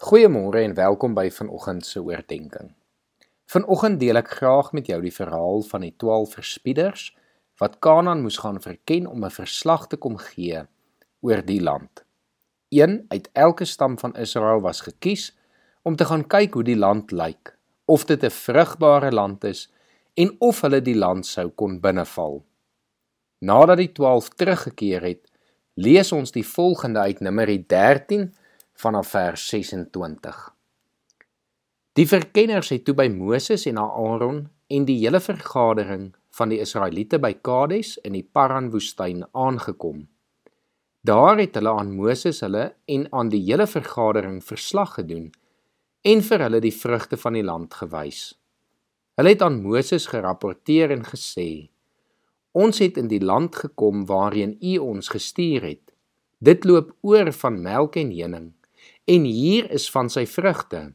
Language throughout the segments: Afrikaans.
Goeiemôre en welkom by vanoggend se oordeenking. Vanoggend deel ek graag met jou die verhaal van die 12 verspieders wat Kanaan moes gaan verken om 'n verslag te kom gee oor die land. Een uit elke stam van Israel was gekies om te gaan kyk hoe die land lyk, of dit 'n vrugbare land is en of hulle die land sou kon binneval. Nadat die 12 teruggekeer het, lees ons die volgende uit Numeri 13 vanaf vers 26. Die verkenners het toe by Moses en Aaron en die hele vergadering van die Israeliete by Kades in die Paran-woestyn aangekom. Daar het hulle aan Moses hulle en aan die hele vergadering verslag gedoen en vir hulle die vrugte van die land gewys. Hulle het aan Moses gerapporteer en gesê: Ons het in die land gekom waarheen U ons gestuur het. Dit loop oor van melk en honing en hier is van sy vrugte.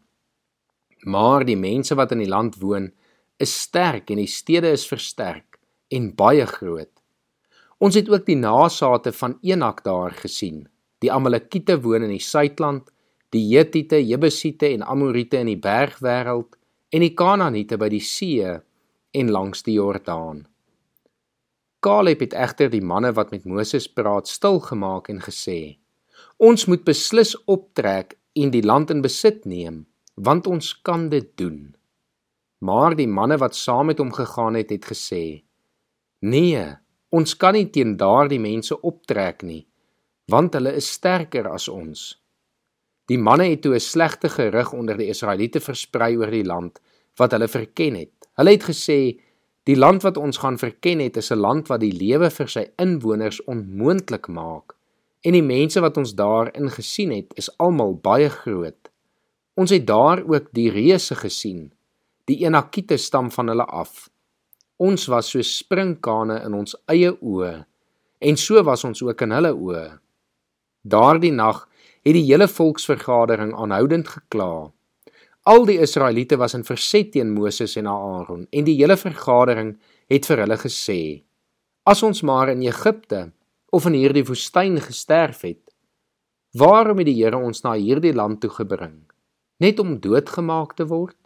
Maar die mense wat in die land woon, is sterk en die stede is versterk en baie groot. Ons het ook die nasate van Enak daar gesien. Die Amalekiete woon in die suidland, die Hetiete, Jebusiete en Amorite in die bergwêreld en die Kanaaniete by die see en langs die Jordaan. Kaleb het egter die manne wat met Moses praat stil gemaak en gesê: Ons moet beslis optrek en die land in besit neem, want ons kan dit doen. Maar die manne wat saam met hom gegaan het, het gesê: Nee, ons kan nie teen daardie mense optrek nie, want hulle is sterker as ons. Die manne het toe 'n slegte gerug onder die Israeliete versprei oor die land wat hulle verken het. Hulle het gesê: Die land wat ons gaan verken het, is 'n land wat die lewe vir sy inwoners onmoontlik maak en die mense wat ons daarin gesien het is almal baie groot. Ons het daar ook die reuse gesien, die Enakiete stam van hulle af. Ons was so sprinkane in ons eie oë en so was ons ook in hulle oë. Daardie nag het die hele volksvergadering aanhoudend gekla. Al die Israeliete was in verset teen Moses en Aaron en die hele vergadering het vir hulle gesê: As ons maar in Egipte of in hierdie woestyn gesterf het. Waarom het die Here ons na hierdie land toe gebring? Net om doodgemaak te word?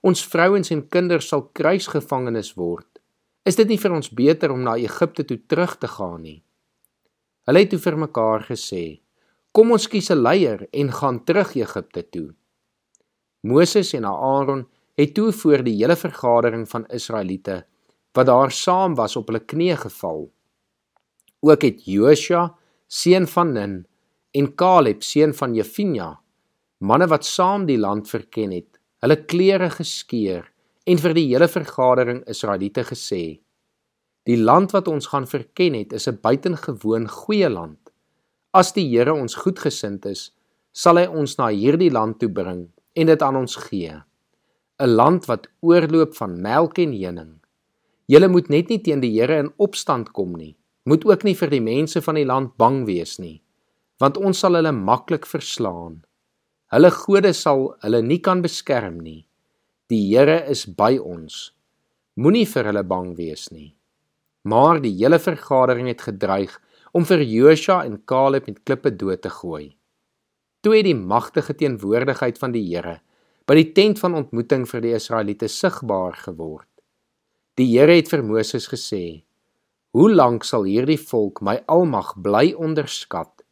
Ons vrouens en kinders sal kruisgevangenes word. Is dit nie vir ons beter om na Egipte toe terug te gaan nie? Hulle het toe vir mekaar gesê: "Kom ons kies 'n leier en gaan terug Egipte toe." Moses en Aaron het toe voor die hele vergadering van Israeliete wat daar saam was op hulle knieë geval Ook het Josua, seun van Nun, en Caleb, seun van Jefina, manne wat saam die land verken het, hulle klere geskeur en vir die hele vergadering Israeliete gesê: Die land wat ons gaan verken het, is 'n buitengewoon goeie land. As die Here ons goedgesind is, sal hy ons na hierdie land toe bring en dit aan ons gee. 'n Land wat oorloop van melk en honing. Julle moet net nie teen die Here in opstand kom nie moet ook nie vir die mense van die land bang wees nie, want ons sal hulle maklik verslaan. Hulle gode sal hulle nie kan beskerm nie. Die Here is by ons. Moenie vir hulle bang wees nie. Maar die hele vergadering het gedreig om vir Josua en Caleb met klippe dood te gooi. Toe het die magtige teenwoordigheid van die Here by die tent van ontmoeting vir die Israeliete sigbaar geword. Die Here het vir Moses gesê: Hoe lank sal hierdie volk my almag bly onderskat?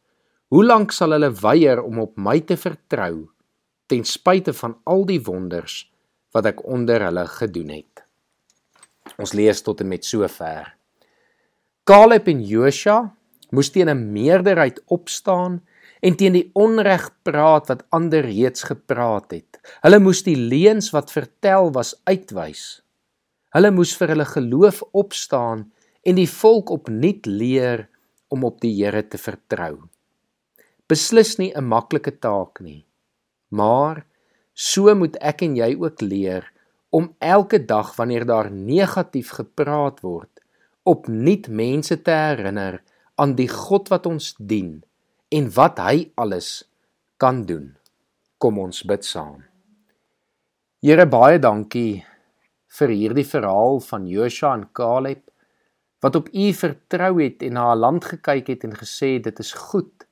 Hoe lank sal hulle weier om op my te vertrou ten spyte van al die wonders wat ek onder hulle gedoen het? Ons lees tot en met sover. Caleb en Joshua moes teen 'n meerderheid opstaan en teen die onreg praat wat ander reeds gepraat het. Hulle moes die leuns wat vertel was uitwys. Hulle moes vir hulle geloof opstaan en die volk opnuut leer om op die Here te vertrou. Beslis nie 'n maklike taak nie. Maar so moet ek en jy ook leer om elke dag wanneer daar negatief gepraat word, opnuut mense te herinner aan die God wat ons dien en wat hy alles kan doen. Kom ons bid saam. Here baie dankie vir hierdie verhaal van Joshua en Caleb wat op U vertrou het en na 'n land gekyk het en gesê dit is goed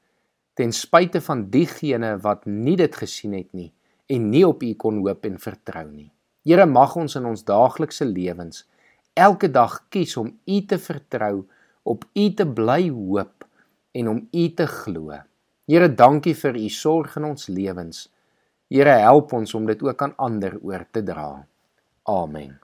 ten spyte van diegene wat nie dit gesien het nie en nie op U kon hoop en vertrou nie. Here mag ons in ons daaglikse lewens elke dag kies om U te vertrou, op U te bly hoop en om U te glo. Here, dankie vir U sorg in ons lewens. Here, help ons om dit ook aan ander oor te dra. Amen.